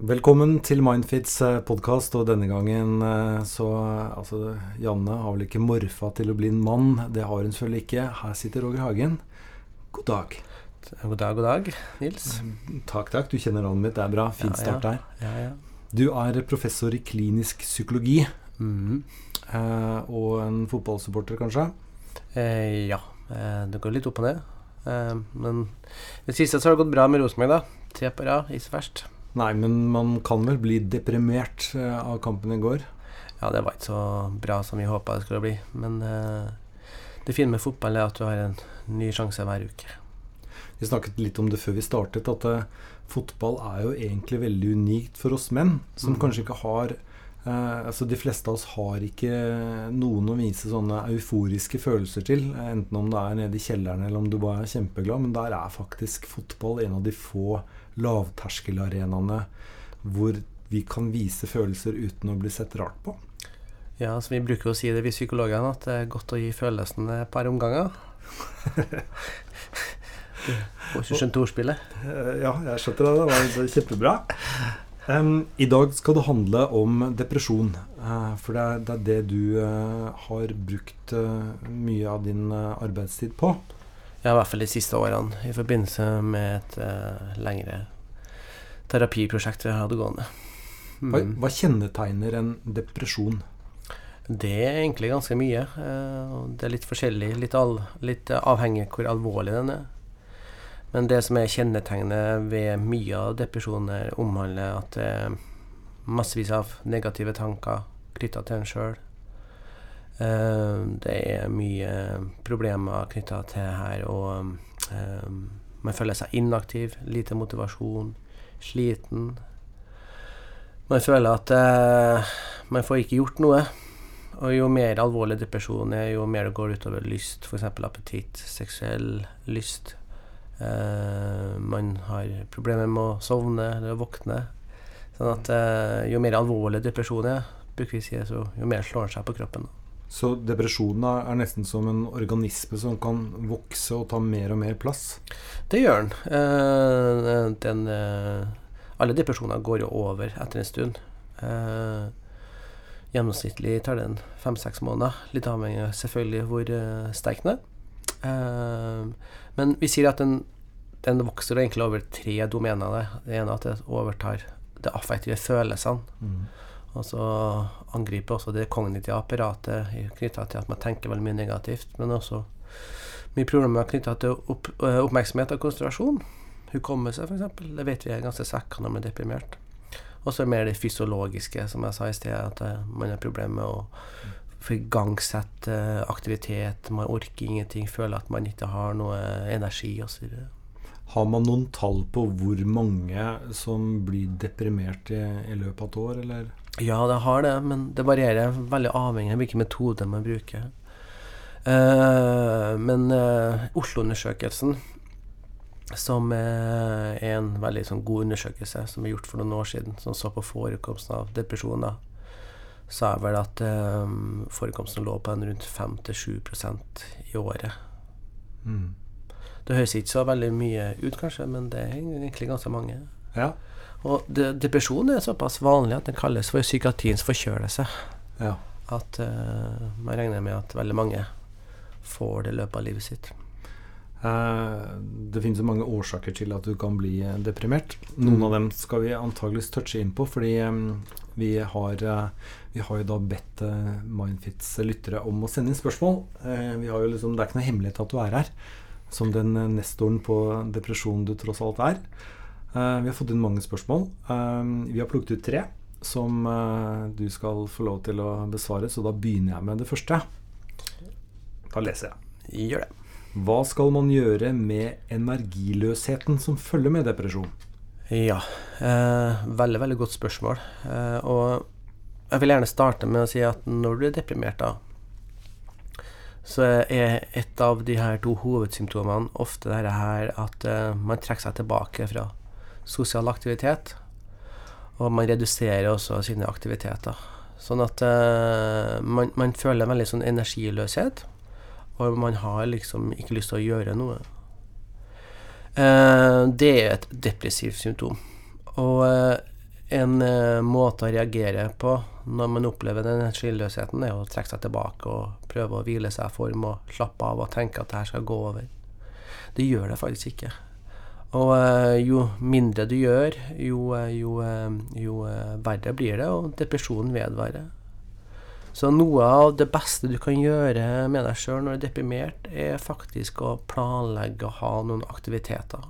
Velkommen til Mindfits podkast, og denne gangen eh, så Altså, Janne har vel ikke morfa til å bli en mann. Det har hun selvfølgelig ikke. Her sitter Roger Hagen. God dag. God dag, god dag, Nils. Takk, takk. Du kjenner navnet mitt. Det er bra. Fin Ja, start der. Ja, ja. Du er professor i klinisk psykologi, eh, og en fotballsupporter, kanskje? Eh, ja. Eh, det går litt opp og ned. Eh, men det siste så har det gått bra med Rosenborg, da. Tre på rad, ikke så verst. Nei, men man kan vel bli deprimert eh, av kampen i går? Ja, det var ikke så bra som vi håpa det skulle bli. Men eh, det fine med fotball er at du har en ny sjanse hver uke. Vi snakket litt om det før vi startet, at eh, fotball er jo egentlig veldig unikt for oss menn, som mm. kanskje ikke har eh, altså De fleste av oss har ikke noen å vise sånne euforiske følelser til, enten om det er nede i kjelleren eller om du bare er kjempeglad, men der er faktisk fotball en av de få lavterskelarenaene hvor vi kan vise følelser uten å bli sett rart på. Ja, som Vi bruker å si det, vi psykologene, at det er godt å gi følelsene et par omganger. Du får ikke skjønt ordspillet? Eh, Ja, jeg skjønte det. Det det var kjempebra. Em, I dag skal det handle om depresjon. Uh, for det er, det er det du uh, har brukt uh, mye av din arbeidstid på. Ja, i hvert fall de siste årene, i forbindelse med et lengre terapiprosjekt vi hadde gående. Hva, Mm. hva kjennetegner en depresjon? Det er egentlig ganske mye. det er litt forskjellig, litt, all, litt avhengig hvor alvorlig den er. Men det som er kjennetegnet ved mye av depresjoner, omhandler at det er massevis av negative tanker knytta til en sjøl. Det er mye problemer knytta til her, og eh, man føler seg inaktiv, lite motivasjon, sliten. Man føler at eh, man får ikke gjort noe. Og jo mer alvorlig depresjon er, jo mer det går utover lyst, f.eks. appetitt, seksuell lyst. Eh, man har problemer med å sovne eller våkne. Sånn at eh, jo mer alvorlig depresjon er, bruker vi si, så jo mer slår den seg på kroppen. Så depresjonen er nesten som en organisme som kan vokse og ta mer og mer plass. Det gjør den. Eh, den eh, alle depresjoner går jo over etter en stund. Eh, gjennomsnittlig tar det en fem-seks måneder. Litt avhengig av selvfølgelig hvor sterk den er. Eh, men vi sier at den, den vokser egentlig over tre domener. Det, det ene er at det overtar det affektive følelsene. Og så angriper også det kognitive apparatet knytta til at man tenker veldig mye negativt. Men også mye problemer knytta til opp, øh, oppmerksomhet og konsentrasjon. Hukommelse, f.eks. Det vet vi er ganske svekka når man er deprimert. Og så er mer det fysiologiske, som jeg sa i sted, at eh, man har problemer med å få igangsatt eh, aktivitet. Man orker ingenting, føler at man ikke har noe energi osv. Har man noen tall på hvor mange som blir deprimert i, i løpet av et år, eller? Ja, det har det, men det varierer veldig avhengig av hvilken metode man bruker. Uh, men uh, Oslo-undersøkelsen, som er en veldig sånn, god undersøkelse som er gjort for noen år siden, som så på forekomsten av depresjoner, sa vel at eh, forekomsten lå på en rundt 5-7% i året. Mm. Det høres ikke så veldig mye ut, kanskje, men det er egentlig ganske mange. Ja. Og de, depresjon er såpass vanlig at den kalles for psykiatriens forkjølelse. ja. At eh, man regner med at veldig mange får det i løpet av livet sitt. Eh, det finnes jo mange årsaker til at du kan bli eh, deprimert. Noen av dem skal vi antageligvis touche inn på, fordi eh, vi har, eh, vi har jo da bedt eh, Mindfits lyttere om å sende inn spørsmål. Eh, vi har jo liksom, det er ikke noe hemmelighet at du er her, som den nestoren på depresjon du tross alt er. Vi har fått inn mange spørsmål. Vi har plukket ut tre som du skal få lov til å besvare, så da begynner jeg med det første. Da leser jeg. Gjør det. Hva skal man gjøre med energiløsheten som følger med depresjon? Ja. Eh, veldig, veldig godt spørsmål. Eh, og jeg vil gjerne starte med å si at når du er deprimert, da, så er et av de her to hovedsymptomene ofte dette her at eh, man trekker seg tilbake fra sosial aktivitet. Og man reduserer også sine aktiviteter. Sånn at eh, man, man føler en veldig sånn energiløshet. Og man har liksom ikke lyst til å gjøre noe. Eh, det er et depressivt symptom. Og eh, en eh, måte å reagere på når man opplever den skyldløsheten, er å trekke seg tilbake og prøve å hvile seg i form og slappe av og tenke at det her skal gå over. Det gjør det faktisk ikke. Og jo mindre du gjør, jo, jo, jo verre blir det, og depresjonen vedvarer. Så noe av det beste du kan gjøre med deg sjøl når du er deprimert, er faktisk å planlegge å ha noen aktiviteter.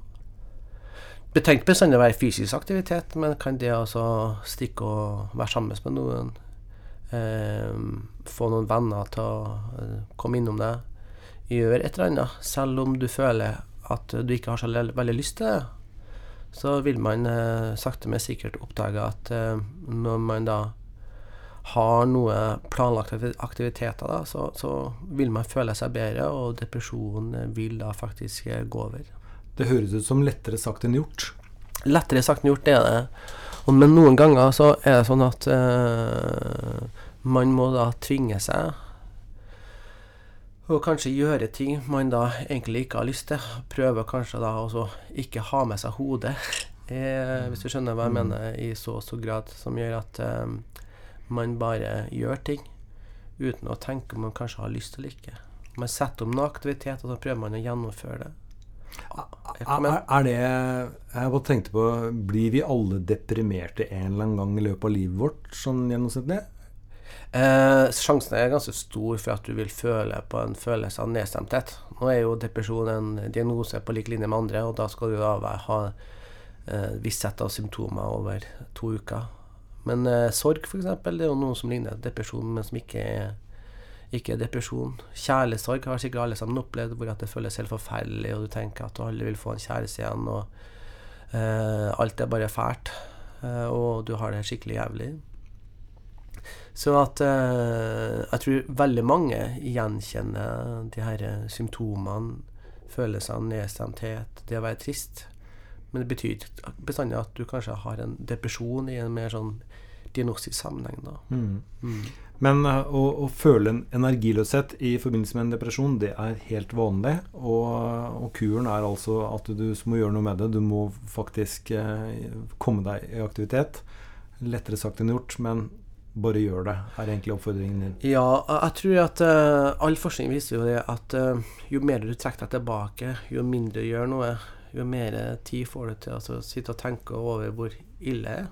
Det trenger ikke bestandig å være fysisk aktivitet, men kan det altså stikke og være sammen med noen, eh, få noen venner til å eh, komme innom deg, Gjør et eller annet, selv om du føler at du ikke har så veldig lyst til det, så vil man eh, sakte, men sikkert oppdage at eh, når man da har noe planlagte aktiviteter, da, så, så, vil man føle seg bedre, og depresjonen vil da faktisk eh, gå over. Det høres ut som lettere sagt enn gjort. Lettere sagt enn gjort, det er det. Og, men noen ganger så er det sånn at uh, man må da tvinge seg og kanskje gjøre ting man da egentlig ikke har lyst til. Prøve kanskje da å ikke ha med seg hodet, eh, hvis du skjønner hva jeg mm. mener, i så stor grad, som gjør at eh, man bare gjør ting uten å tenke om man kanskje har lyst eller ikke. Man setter om noen aktivitet, og så prøver man å gjennomføre det. Er, er det Jeg bare tenkte på Blir vi alle deprimerte en eller annen gang i løpet av livet vårt, sånn gjennomsnittlig? Eh, sjansen er ganske stor for at du vil føle på en følelse av nedstemthet. Nå er jo depresjon en diagnose på lik linje med andre, og da skal du da ha eh, visst sett av symptomer over to uker. Men eh, sorg, f.eks., det er jo noe som ligner depresjon, men som ikke er, ikke er depresjon. Kjærlighetssorg har sikkert alle sammen opplevd, hvor det føles helt forferdelig, og du tenker at du aldri vil få en kjæreste igjen, og eh, alt er bare fælt, eh, og du har det skikkelig jævlig. Så at eh, jeg tror veldig mange gjenkjenner de her symptomene, følelsene av nedstemthet, det å være trist. Men det betyr bestandig at du kanskje har en depresjon i en mer sånn diagnostisk sammenheng. Da. Mm. Mm. Men uh, å, å, føle en energiløshet i forbindelse med en depresjon, det er helt vanlig. Og, og, kuren er altså at du må gjøre noe med det. Du må faktisk eh, komme deg i aktivitet. Lettere sagt enn gjort, men bare gjør det, er egentlig oppfordringen din. Ja, jeg tror at uh, all forskning viser jo det at jo mer du trekker deg tilbake, jo mindre du gjør noe, jo mer tid får du til å altså, sitte og tenke over hvor ille det er.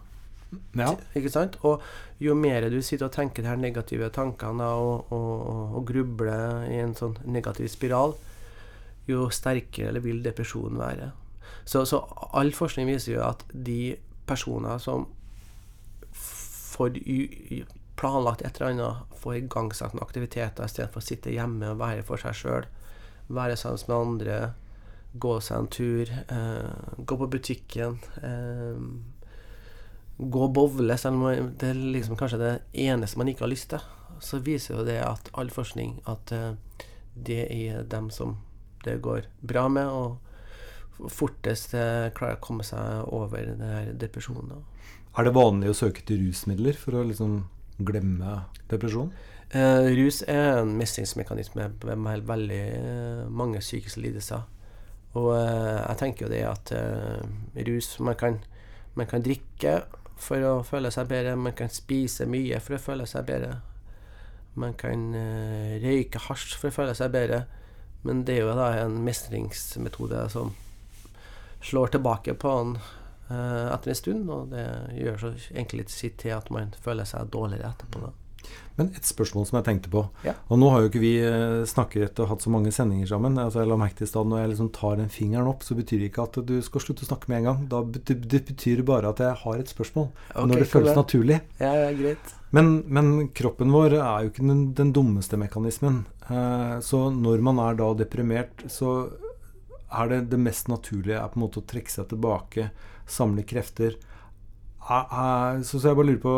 Ja. Ikke sant? Og jo mer du sitter og tenker de her negative tankene og, og, og, og grubler i en sånn negativ spiral, jo sterkere vil depresjonen være. Så, så all forskning viser jo at de personer som får planlagt et eller annet, får igangsatt noen aktiviteter istedenfor å sitte hjemme og være for seg sjøl, være sammen med andre, gå seg en tur, eh, gå på butikken, eh, gå og bowle, selv om det er liksom kanskje det eneste man ikke har lyst til, så viser jo det at all forskning at eh, det er dem som det går bra med, og fortest klarer å komme seg over den depresjonen. Er det vanlig å søke til rusmidler for å liksom glemme depresjon? Eh, rus er en mestringsmekanisme med veldig mange psykiske lidelser. Og eh, jeg tenker jo det at eh, rus man kan, man kan drikke for å føle seg bedre, man kan spise mye for å føle seg bedre. Man kan uh, røyke hasj for å føle seg bedre. Men det er jo da en mestringsmetode som slår tilbake på uh, etter en stund, og det gjør så egentlig sitt til at man føler seg dårligere etterpå. da. Men et spørsmål som jeg tenkte på. Ja. Og nå har jo ikke vi eh, snakket og hatt så mange sendinger sammen. Altså jeg la merke til i stad Når jeg liksom tar den fingeren opp, så betyr det ikke at du skal slutte å snakke med en gang. Da betyr, det betyr bare at jeg har et spørsmål. Okay, når det føles naturlig. Ja, ja, greit. Men, men, kroppen vår er jo ikke den, den dummeste mekanismen. Eh, så når man er da deprimert, så er det det mest naturlige er på en måte å trekke seg tilbake, samle krefter. Er, er, så, så jeg bare lurer på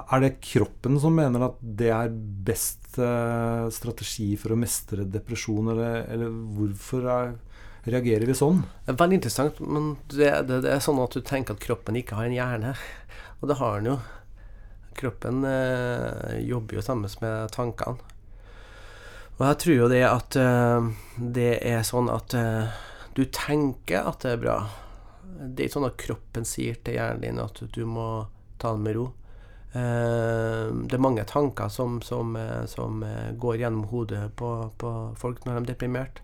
er det kroppen som mener at det er best uh, strategi for å mestre depresjon, eller, eller hvorfor er, reagerer vi sånn? Det er veldig interessant, men det, det, det, er sånn at du tenker at kroppen ikke har en hjerne. Og det har den jo. Kroppen eh, jobber jo sammen med tankene. Og jeg tror jo det at eh, det er sånn at du tenker at det er bra, Det er ikke sånn at kroppen sier til hjernen din at du må ta det med ro. Eh, det er mange tanker som, som, eh, som eh, går gjennom hodet på, på, folk når de er deprimert.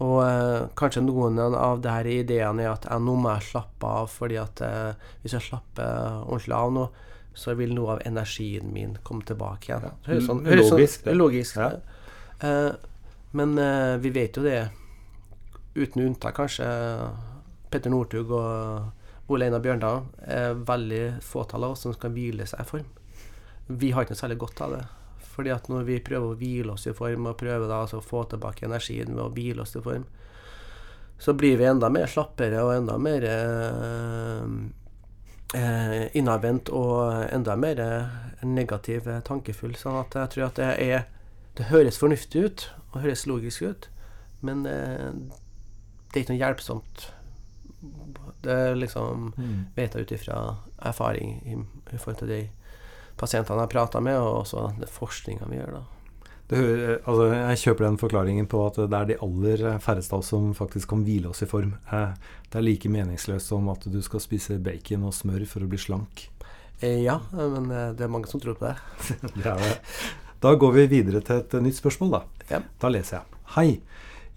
Og eh, kanskje noen av de her ideene er at jeg nå må jeg slappe av, fordi at eh, hvis jeg slapper ordentlig av nå, så vil noe av energien min komme tilbake igjen. Det Høres sånn, høres logisk. Sånn, logisk ja. eh, men vi vet jo det, uten unntak kanskje Petter Northug og Ole Einar Bjørndal er veldig fåtall av oss som skal hvile seg i form. Vi har ikke noe særlig godt av det. Fordi at når vi prøver å hvile oss i form, og prøver da altså å få tilbake energien ved å hvile oss i form, så blir vi enda mer slappere og enda mer eh, eh, innadvendt og enda mer negativ tankefull. Sånn at jeg tror at det er Det høres fornuftig ut og høres logisk ut, men eh, det er ikke noe hjelpsomt det liksom mm. vet jeg ut ifra erfaring i, i, forhold til de pasientene jeg prater med, og også den forskninga vi gjør. da. Hører, altså jeg kjøper den forklaringen på at det er de aller færreste av oss som faktisk kan hvile oss i form. Eh, det er like meningsløst som at du skal spise bacon og smør for å bli slank. Eh, ja, men eh, det er mange som tror på det. det det. Da går vi videre til et nytt spørsmål, da. Ja. Da leser jeg. Hei.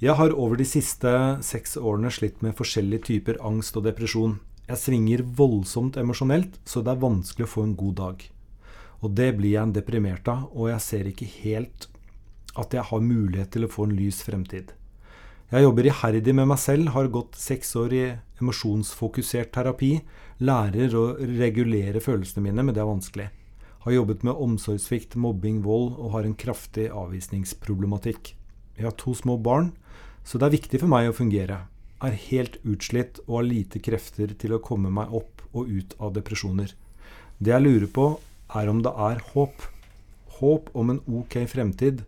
Jeg har over de siste seks årene slitt med forskjellige typer angst og depresjon. Jeg svinger voldsomt emosjonelt, så det er vanskelig å få en god dag. Og det blir jeg deprimert av, og jeg ser ikke helt at jeg har mulighet til å få en lys fremtid. Jeg jobber iherdig med meg selv, har gått seks år i emosjonsfokusert terapi, lærer å regulere følelsene mine, men det er vanskelig. Har jobbet med omsorgssvikt, mobbing, vold og har en kraftig avvisningsproblematikk. Jeg har to små barn, så det er viktig for meg å fungere. Er helt utslitt og har lite krefter til å komme meg opp og ut av depresjoner. Det jeg lurer på, er om det er håp. Håp om en ok fremtid.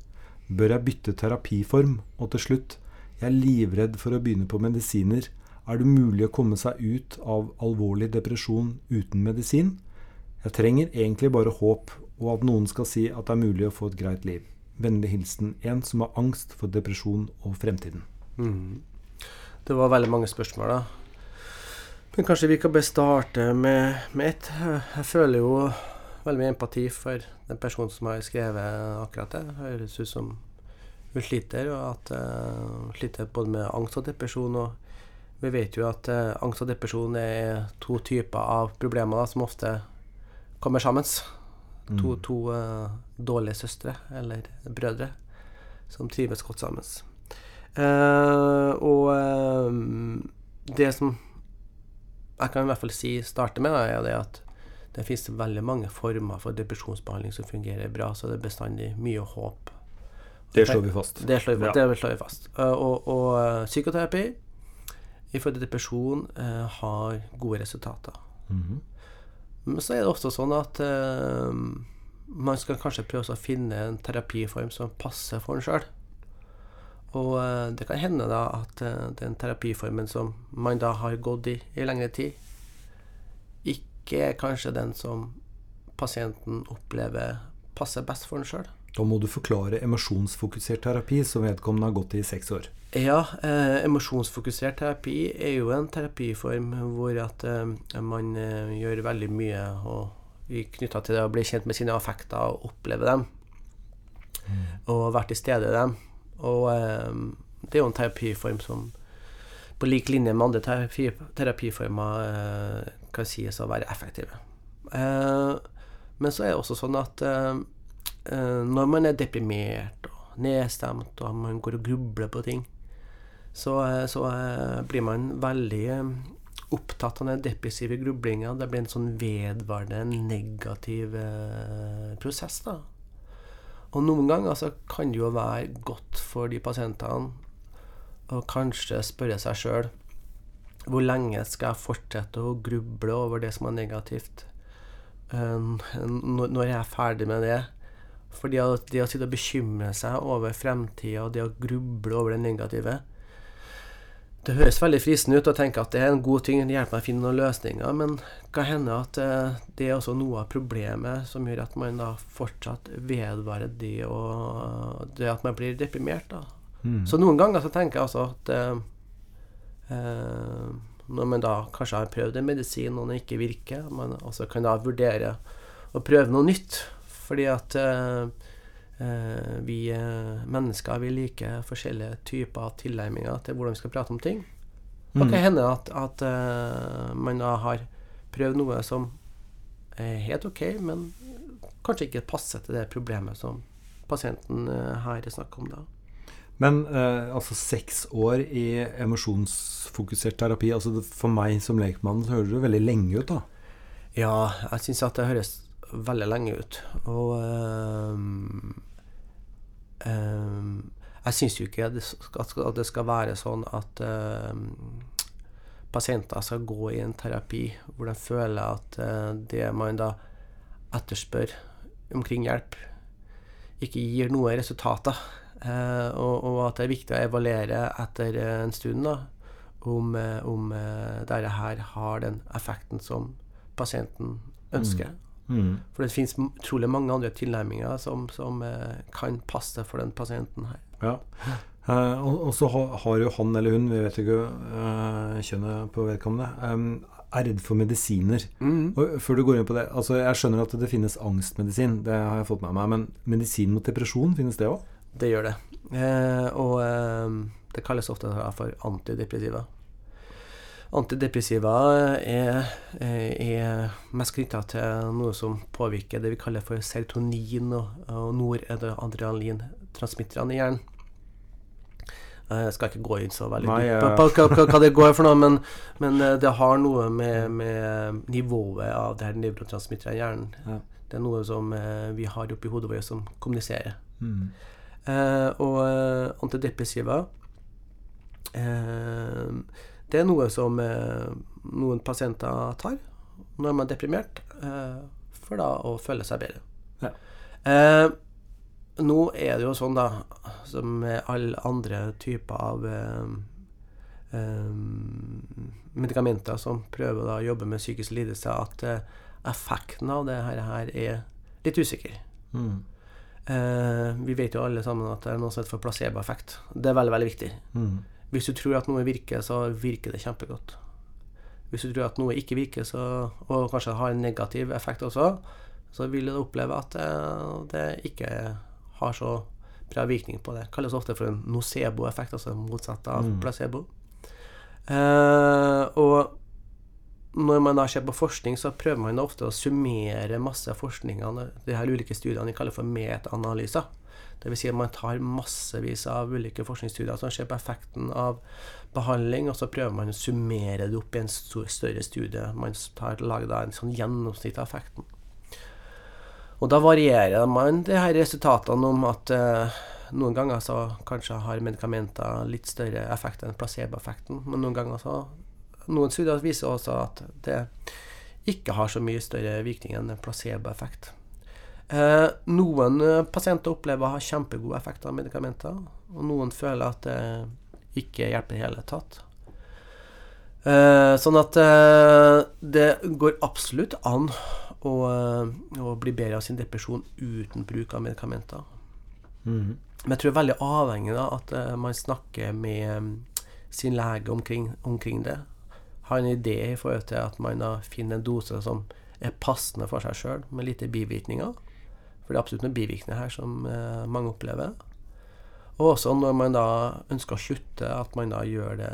Bør jeg bytte terapiform? Og til slutt, jeg er livredd for å begynne på medisiner. Er det mulig å komme seg ut av alvorlig depresjon uten medisin? Jeg trenger egentlig bare håp, og at noen skal si at det er mulig å få et greit liv. Vennlig hilsen en som har angst for depresjon og fremtiden. Mm. Det var veldig mange spørsmål, da. Men kanskje vi kan bare starte med, med ett. Jeg føler jo veldig mye empati for den personen som har skrevet akkurat det. Høres ut som hun sliter, og at uh, sliter både med angst og depresjon. Og vi vet jo at uh, angst og depresjon er to typer av problemer da, som ofte kommer sammen. Mm. To, to uh, dårlige søstre, eller brødre, som trives godt sammen. Uh, og uh, det som jeg kan i hvert fall si starte med, er det at det finnes veldig mange former for depresjonsbehandling som fungerer bra, så det er bestandig mye håp. Det slår vi fast. Det slår vi, ja. det slår vi fast. Og, og psykoterapi i forhold til depresjon har gode resultater. Mm -hmm. Men så er det også sånn at uh, man skal kanskje prøve å finne en terapiform som passer for en sjøl. Og uh, det kan hende da at uh, den terapiformen som man da har gått i i lengre tid, ikke er kanskje den som pasienten opplever passer best for en sjøl. Da må du forklare emosjonsfokusert terapi, som vedkommende har gått i i seks år. Ja, eh, emosjonsfokusert terapi er jo en terapiform hvor at eh, man eh, gjør veldig mye knytta til det å bli kjent med sine affekter og oppleve dem. Mm. Og vært i stedet i dem. Og eh, det er jo en terapiform som på lik linje med andre terapi, terapiformer eh, kan sies å være effektive. Eh, men så er det også sånn at når man er deprimert og nedstemt, og man går og grubler på ting, så, eh, så eh, blir man veldig eh, opptatt av den depressive grublinga. Det blir en sånn vedvarende negativ prosess. da. Og noen ganger så kan det jo være godt for de pasientene å kanskje spørre seg sjøl hvor lenge skal jeg fortsette å gruble over det som er negativt? Når jeg er ferdig med det? Fordi det å sitte og bekymre seg over fremtida og det å gruble over det negative, det høres veldig fristende ut å tenke at det er en god ting, det hjelper meg å finne noen løsninger, men kan hende at eh, det er også noe av problemet som gjør at man da fortsatt vedvarer det, og det at man blir deprimert. da. Mm. Så noen ganger så tenker jeg altså at eh, eh Når man da kanskje har prøvd en medisin og den ikke virker, man også kan da vurdere å prøve noe nytt. Fordi at eh, eh, vi eh, mennesker vi liker forskjellige typer tilnærminger til hvordan vi skal prate om ting. Det Mm. kan hende at, at eh, man da har prøvd noe som er helt ok, men kanskje ikke passer til det problemet som pasienten her snakker om. da. Men eh, altså seks år i emosjonsfokusert terapi altså For meg som lekmann så høres det veldig lenge ut, da. Ja, jeg syns at det høres veldig lenge ut. Og um, um, jeg syns jo ikke at det skal, være sånn at um, pasienter skal gå i en terapi hvor de føler at uh, det man da etterspør omkring hjelp, ikke gir noe resultater. Uh, og, og at det er viktig å evaluere etter en stund da, om, om uh, dette her har den effekten som pasienten ønsker. Mm. For det finnes utrolig mange andre tilnærminger som, som eh, kan passe for den pasienten her. Ja. Eh, og, og så ha, har jo han eller hun, vi vet ikke eh, kjønnet på vedkommende, eh, er redd for medisiner. Og før du går inn på det, altså Jeg skjønner at det finnes angstmedisin, det har jeg fått med meg. Men medisin mot depresjon, finnes det òg? Det gjør det. Eh, og eh, det kalles ofte for antidepressiva. Antidepressiva er, er mest knytta til noe som påvirker det vi kaller for serotonin og, og noradrenalintransmitterne i hjernen. Jeg skal ikke gå inn så veldig Nei, dypt på, på, på, hva- det går for noe, men, men eh, det har noe med, med nivået av det her nevrotransmitterne i hjernen. Ja. Det er noe som eh, vi har oppi hodet vårt som kommuniserer. Mm. Eh, og antidepressiva eh, Det er noe som eh, noen pasienter tar når man er deprimert, eh, for da å føle seg bedre. Ja. Eh, nå er det jo sånn, da, som med alle andre typer av eh, eh, medikamenter som prøver da, å jobbe med psykisk lidelse, at eh, effekten av det her, her er litt usikker. Mm. Eh, vi vet jo alle sammen at det er noe som heter for placeboeffekt. Det er veldig, veldig viktig. Mm. Hvis du tror at noe virker, så virker det kjempegodt. Hvis du tror at noe ikke virker, så, og kanskje har en negativ effekt også, så vil du oppleve at det, det ikke har så bra virkning på det. Det kalles ofte for en nocebo-effekt, altså motsatt av Mm. placebo. Eh, og når man da ser på forskning, så prøver man ofte å summere masse forskningene, de her ulike studiene vi kaller for metaanalyser. Vil si at man tar massevis av ulike forskningsstudier som ser på effekten av behandling, og så prøver man å summere det opp i en større studie. Man tar, lager da en sånn gjennomsnitt av effekten. Og da varierer man de her resultatene om at eh, noen ganger så kanskje har medikamenter litt større effekt enn placeboeffekten, men noen ganger så Noen studier viser også at det ikke har så mye større virkning enn placeboeffekt. Eh, noen eh, pasienter opplever å ha kjempegod effekt av medikamenter, og noen føler at det ikke hjelper i det hele tatt. Eh, sånn at eh, det går absolutt an å, eh, å bli bedre av sin depresjon uten bruk av medikamenter. Mm. Men jeg tror det er veldig avhengig av at eh, man snakker med mm, sin lege omkring, omkring det. Har en idé i forhold til at man finner en dose som er passende for seg sjøl, med lite bivirkninger. For det er absolutt noen bivirkninger her som eh, mange opplever. Og også når man da ønsker å slutte, at man da gjør det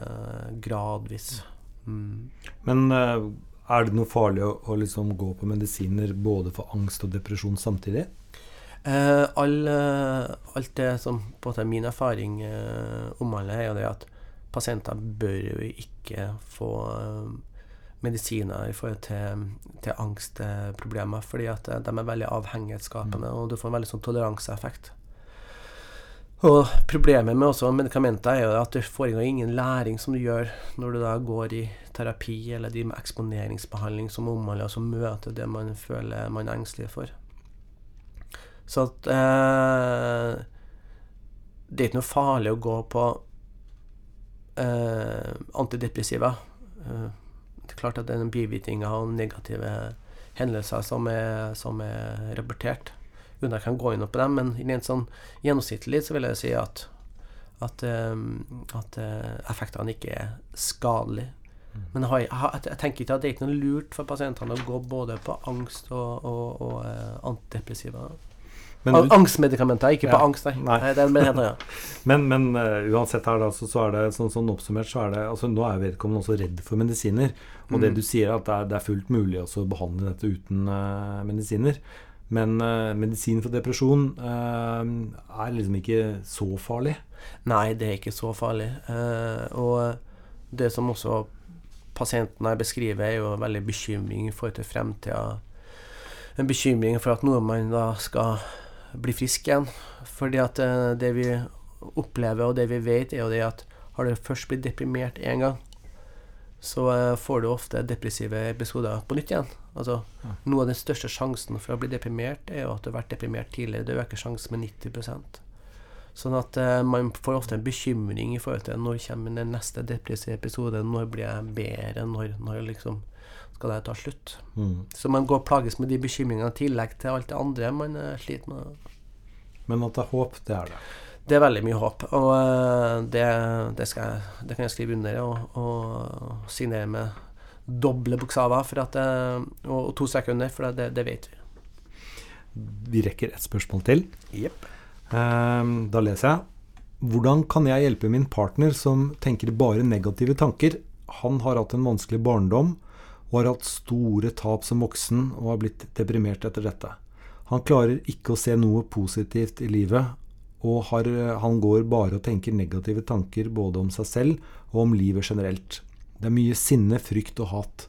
gradvis. Mm. Men eh, er det noe farlig å, å liksom gå på medisiner både for angst og depresjon samtidig? Eh, all, eh, alt det som på en måte min erfaring eh, omhandler, er jo det at pasienter bør jo ikke få eh, medisiner i forhold til, til angstproblemer, fordi at eh, de er veldig avhengighetsskapende, og du får en veldig sånn toleranseeffekt. Og problemet med også medikamenter er jo at du får ingen læring som du gjør når du da går i terapi eller driver med eksponeringsbehandling som omhandler og som møter det man føler man er engstelig for. Så at eh, Det er ikke noe farlig å gå på eh, antidepressiva. Eh, klart at det er noen bivirkninger og negative hendelser som er, som er rapportert. Uten jeg kan gå inn på dem, men rent sånn gjennomsnittlig så vil jeg si at at, eh, at eh, effektene ikke er skadelige. Men jeg, jeg, tenker ikke at det er ikke noe lurt for pasientene å gå både på angst og, og, og eh, antidepressiva. Men, Ang- Angstmedikamenter, ikke på angst, nei. Nei. nei. det er ja. men, men uh, uansett her, da, så, så er det sånn, sånn oppsummert, så er det altså Nå er vedkommende også redd for medisiner. Og det Mm. du sier, er at det er, det er fullt mulig også å behandle dette uten uh, medisiner. Men uh, medisin for depresjon er liksom ikke så farlig. Nei, det er ikke så farlig. Og det som også pasientene beskriver, er jo veldig bekymring i forhold til fremtida. En bekymring for at nordmenn da skal bli frisk igjen. Fordi at eh, det vi opplever, og det vi vet, er jo det at har du først blitt deprimert én gang, så eh, får du ofte depressive episoder på nytt igjen. Altså, Ja. Noe av den største sjansen for å bli deprimert er jo at du har vært deprimert tidligere. Det øker sjansen med 90 Sånn at eh, man får ofte en bekymring i forhold til når kommer den neste depressive episode, når blir jeg bedre, når, når liksom skal det ta slutt. Mm. Så man går og plages med de bekymringene i tillegg til alt det andre man eh, sliter med. Men at det er håp, det er det. Det er veldig mye håp, og eh, det, det, jeg, det kan jeg skrive under og, og signere med doble bokstaver for at, eh, og, og to sekunder, for det, det vet vi. Vi rekker ett spørsmål til. Jepp. Ehm, da leser jeg. Hvordan kan jeg hjelpe min partner som tenker bare negative tanker? Han har hatt en vanskelig barndom og har hatt store tap som voksen og har blitt deprimert etter dette. Han klarer ikke å se noe positivt i livet, og har, han går bare og tenker negative tanker både om seg selv og om livet generelt. Det er mye sinne, frykt og hat.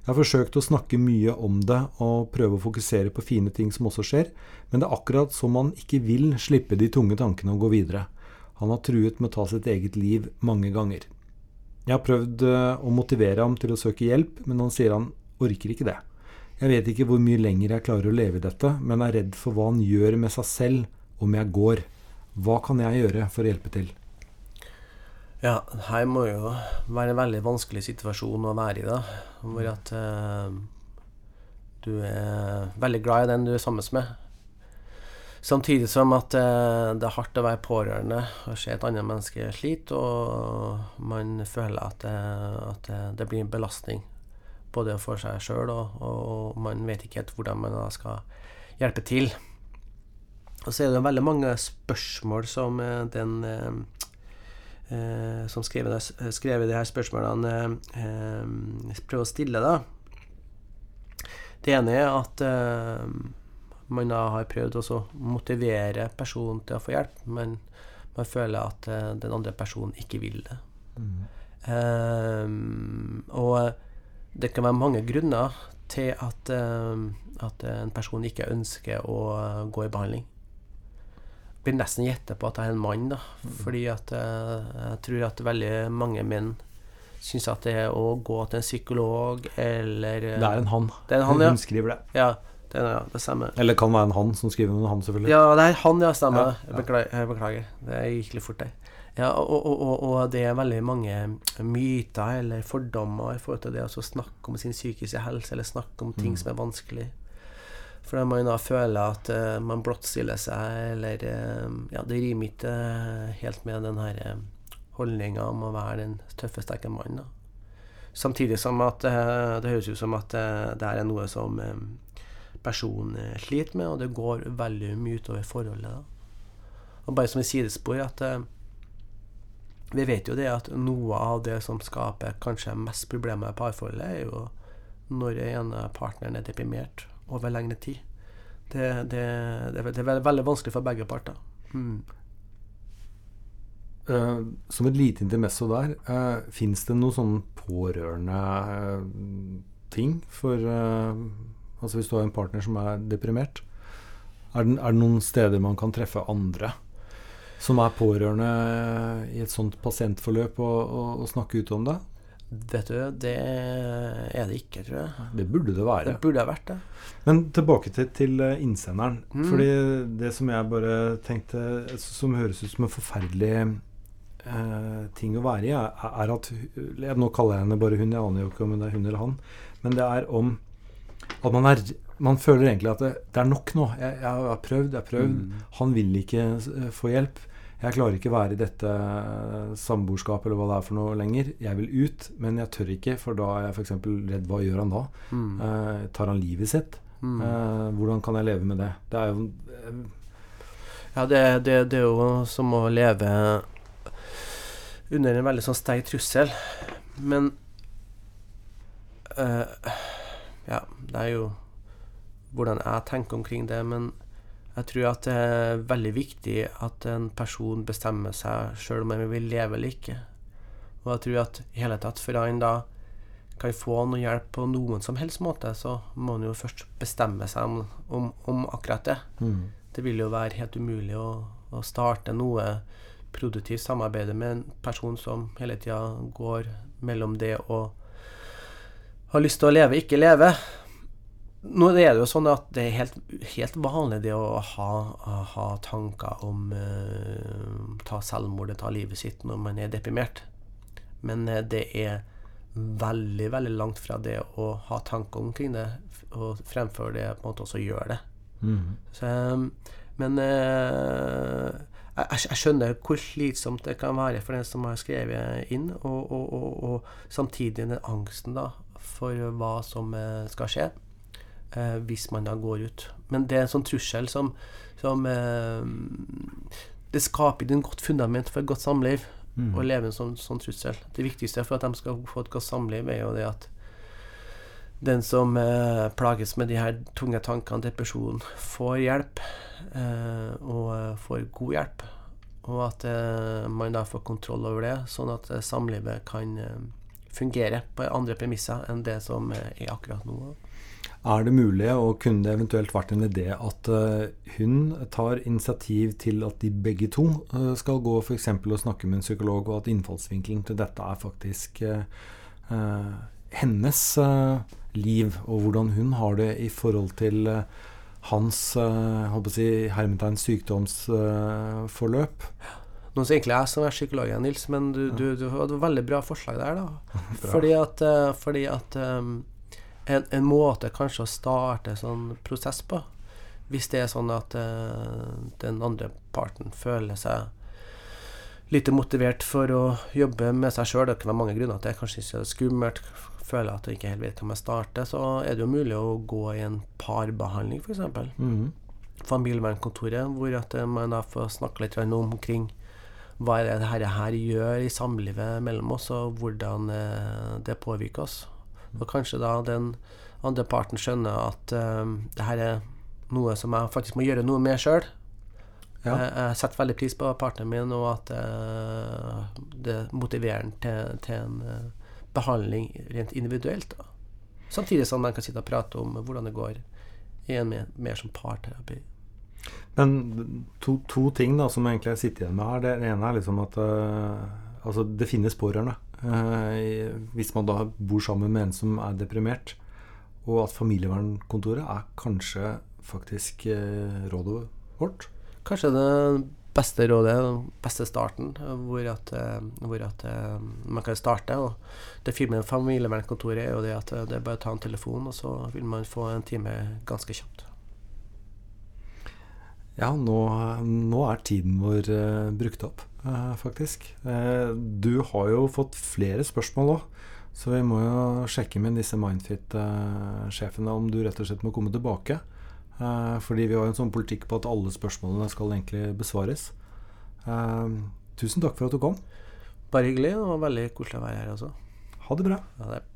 Jeg har forsøkt å snakke mye om det og prøve å fokusere på fine ting som også skjer, men det er akkurat som han ikke vil slippe de tunge tankene og gå videre. Han har truet med å ta sitt eget liv mange ganger. Jeg har prøvd eh, å motivere ham til å søke hjelp, men han sier han orker ikke det. Jeg vet ikke hvor mye lenger jeg klarer å leve i dette, men er redd for hva han gjør med seg selv om jeg går. Hva kan jeg gjøre for å hjelpe til? Ja, her må jo være en veldig vanskelig situasjon å være i, da. Hvor at eh, du er veldig glad i den du er sammen med. Samtidig som at eh, det er hardt å være pårørende og se et annet menneske slite, og man føler at, det, at det, det blir en belastning både for seg sjøl, og, og man vet ikke helt hvordan man da skal hjelpe til. Og så er det veldig mange spørsmål som eh, den eh, eh, som skrev, det- skrev de her spørsmålene, eh, eh, prøver å stille, da. Det ene er at eh, man da har prøvd å motivere personen til å få hjelp, men man føler at eh, den andre personen ikke vil det. Eh, og det kan være mange grunner til at, eh, at en person ikke ønsker å eh, gå i behandling. Blir nesten gjette på at jeg er en mann, da. Fordi at eh, jeg tror at veldig mange menn syns at det er å gå til en psykolog eller eh, Det er en han. Det er en han, ja. Hun skriver det. Ja, det, ja, det stemmer. Eller det kan være en han som skriver om en han, selvfølgelig. Ja, det er han, ja, stemmer. Ja, ja. Beklager, jeg beklager. Det gikk litt fort der. Ja, og, og, og, og det er veldig mange myter eller fordommer i forhold til det å snakke om sin psykiske helse, eller snakke om ting Mm. som er vanskelig. Fordi man da føler at uh, man blottstiller seg, eller uh, Ja, det rimer ikke uh, helt med den her holdninga om å være den tøffe, sterke mannen. Samtidig som at det høres ut som at det her er noe som personen sliter med, og det går veldig mye utover forholdet. Da. Og bare som et sidespor at vi vet jo det at noe av det som skaper kanskje mest problemer i parforholdet, er jo når ene partneren er deprimert over lengre tid. Det, det, det, det er veldig, vanskelig for begge parter. Mm. Uh, som et lite intermesso der, uh, fins det noen sånne pårørende uh, ting for uh, Altså hvis du har en partner som er deprimert, er det, er det noen steder man kan treffe andre som er pårørende i et sånt pasientforløp, og, og, og snakke ut om det? Vet du, det er det ikke, tror jeg. Det burde det være. Det burde ha vært det. Men tilbake til, til eh, innsenderen. Mm. Fordi det som jeg bare tenkte Som høres ut som en forferdelig eh, ting å være i, er, er at jeg, Nå kaller jeg henne bare hun, jeg aner jo ikke om det er hun eller han. Men det er om at man er Man føler egentlig at det, det er nok nå. Jeg, jeg har prøvd, jeg har prøvd. Mm. Han vil ikke eh, få hjelp. Jeg klarer ikke være i dette samboerskapet eller hva det er for noe lenger. Jeg vil ut, men jeg tør ikke, for da er jeg f.eks. redd. Hva gjør han da? Mm. Eh, tar han livet sitt? Mm. Eh, hvordan kan jeg leve med det? Det er jo eh, Ja, det, det, det er jo som å leve under en veldig sånn sterk trussel. Men eh, Ja, det er jo hvordan jeg tenker omkring det. Men jeg tror at det er veldig viktig at en person bestemmer seg sjøl om han vil leve eller ikke. Og jeg tror at i hele tatt for han da kan få noe hjelp på noen som helst måte, så må han jo først bestemme seg om, om, om akkurat det. mm. Det vil jo være helt umulig å, å starte noe produktivt samarbeid med en person som hele tida går mellom det å ha lyst til å leve, ikke leve. Nå er det jo sånn at det er helt, helt vanlig det å ha, ha tanker om uh, ta selvmord, ta livet sitt når man er deprimert. Men eh, det er veldig, veldig langt fra det å ha tanker omkring det, og fremføre det på en måte også gjøre det. Mm. Så, um, men eh, jeg, jeg skjønner hvor slitsomt det kan være for den som har skrevet inn, og, og, og, og samtidig den angsten da for hva som eh, skal skje eh, hvis man da går ut. Men det er en sånn trussel som, som eh, Det skaper ikke et godt fundament for et godt samliv Mm. å leve en sånn, sånn trussel. Det viktigste for at de skal få et godt samliv, er jo det at den som eh, plages med de her tunge tankene, depresjon, får hjelp, eh, og eh, får god hjelp. Og at eh, man da får kontroll over det, sånn at samlivet kan fungere på andre premisser enn det som er akkurat nå. Er det mulig, og kunne det eventuelt vært en idé, at eh, hun tar initiativ til at de begge to eh, skal gå f.eks. og snakke med en psykolog, og at innfallsvinkelen til dette er faktisk eh, eh, hennes eh, liv, og hvordan hun har det i forhold til eh, hans eh, si, hermetegn sykdomsforløp? Nå er det egentlig jeg som er psykologen, Nils, men du, du, du hadde veldig bra forslag der, da. Fordi at, fordi at um, en, en måte kanskje å starte sånn prosess på, hvis det er sånn at uh, den andre parten føler seg lite motivert for å jobbe med seg sjøl, det kan være mange grunner til det, kanskje ikke skummelt, føler at du ikke helt vet hvor jeg starter, så er det jo mulig å gå i en parbehandling, f.eks. Mhm. Familievernkontoret, hvor at eh, man da får snakke litt omkring hva er det dette her gjør i samlivet mellom oss, og hvordan eh, det påvirker oss. Og kanskje da den andre parten skjønner at eh, det her er noe som jeg faktisk må gjøre noe med sjøl. Ja. Jeg, jeg setter veldig pris på partneren min, og at uh, det motiverer ham til, til en uh, behandling rent individuelt. Da. Samtidig som man kan sitte og prate om hvordan det går i en mer, mer som parterapi. Men to, to ting da som jeg egentlig sitter igjen med her. Det ene er liksom at uh, altså det finnes pårørende. Eh, hvis man da bor sammen med en som er deprimert. Og at familievernkontoret er kanskje faktisk eh, rådet vårt. Kanskje det beste rådet, den beste starten, hvor at, eh, hvor at man kan starte. Og det fine med familievernkontoret er jo det at det er bare å ta en telefon, og så vil man få en time ganske kjapt. Ja, nå, nå er tiden vår brukt opp, faktisk. Eh, du har jo fått flere spørsmål òg, så vi må jo sjekke med disse Mindfit-sjefene om du rett og slett må komme tilbake. Eh, fordi vi har jo en sånn politikk på at alle spørsmålene skal egentlig besvares. Eh, tusen takk for at du kom. Bare hyggelig, og veldig koselig å være her også. Ha det bra. Ha det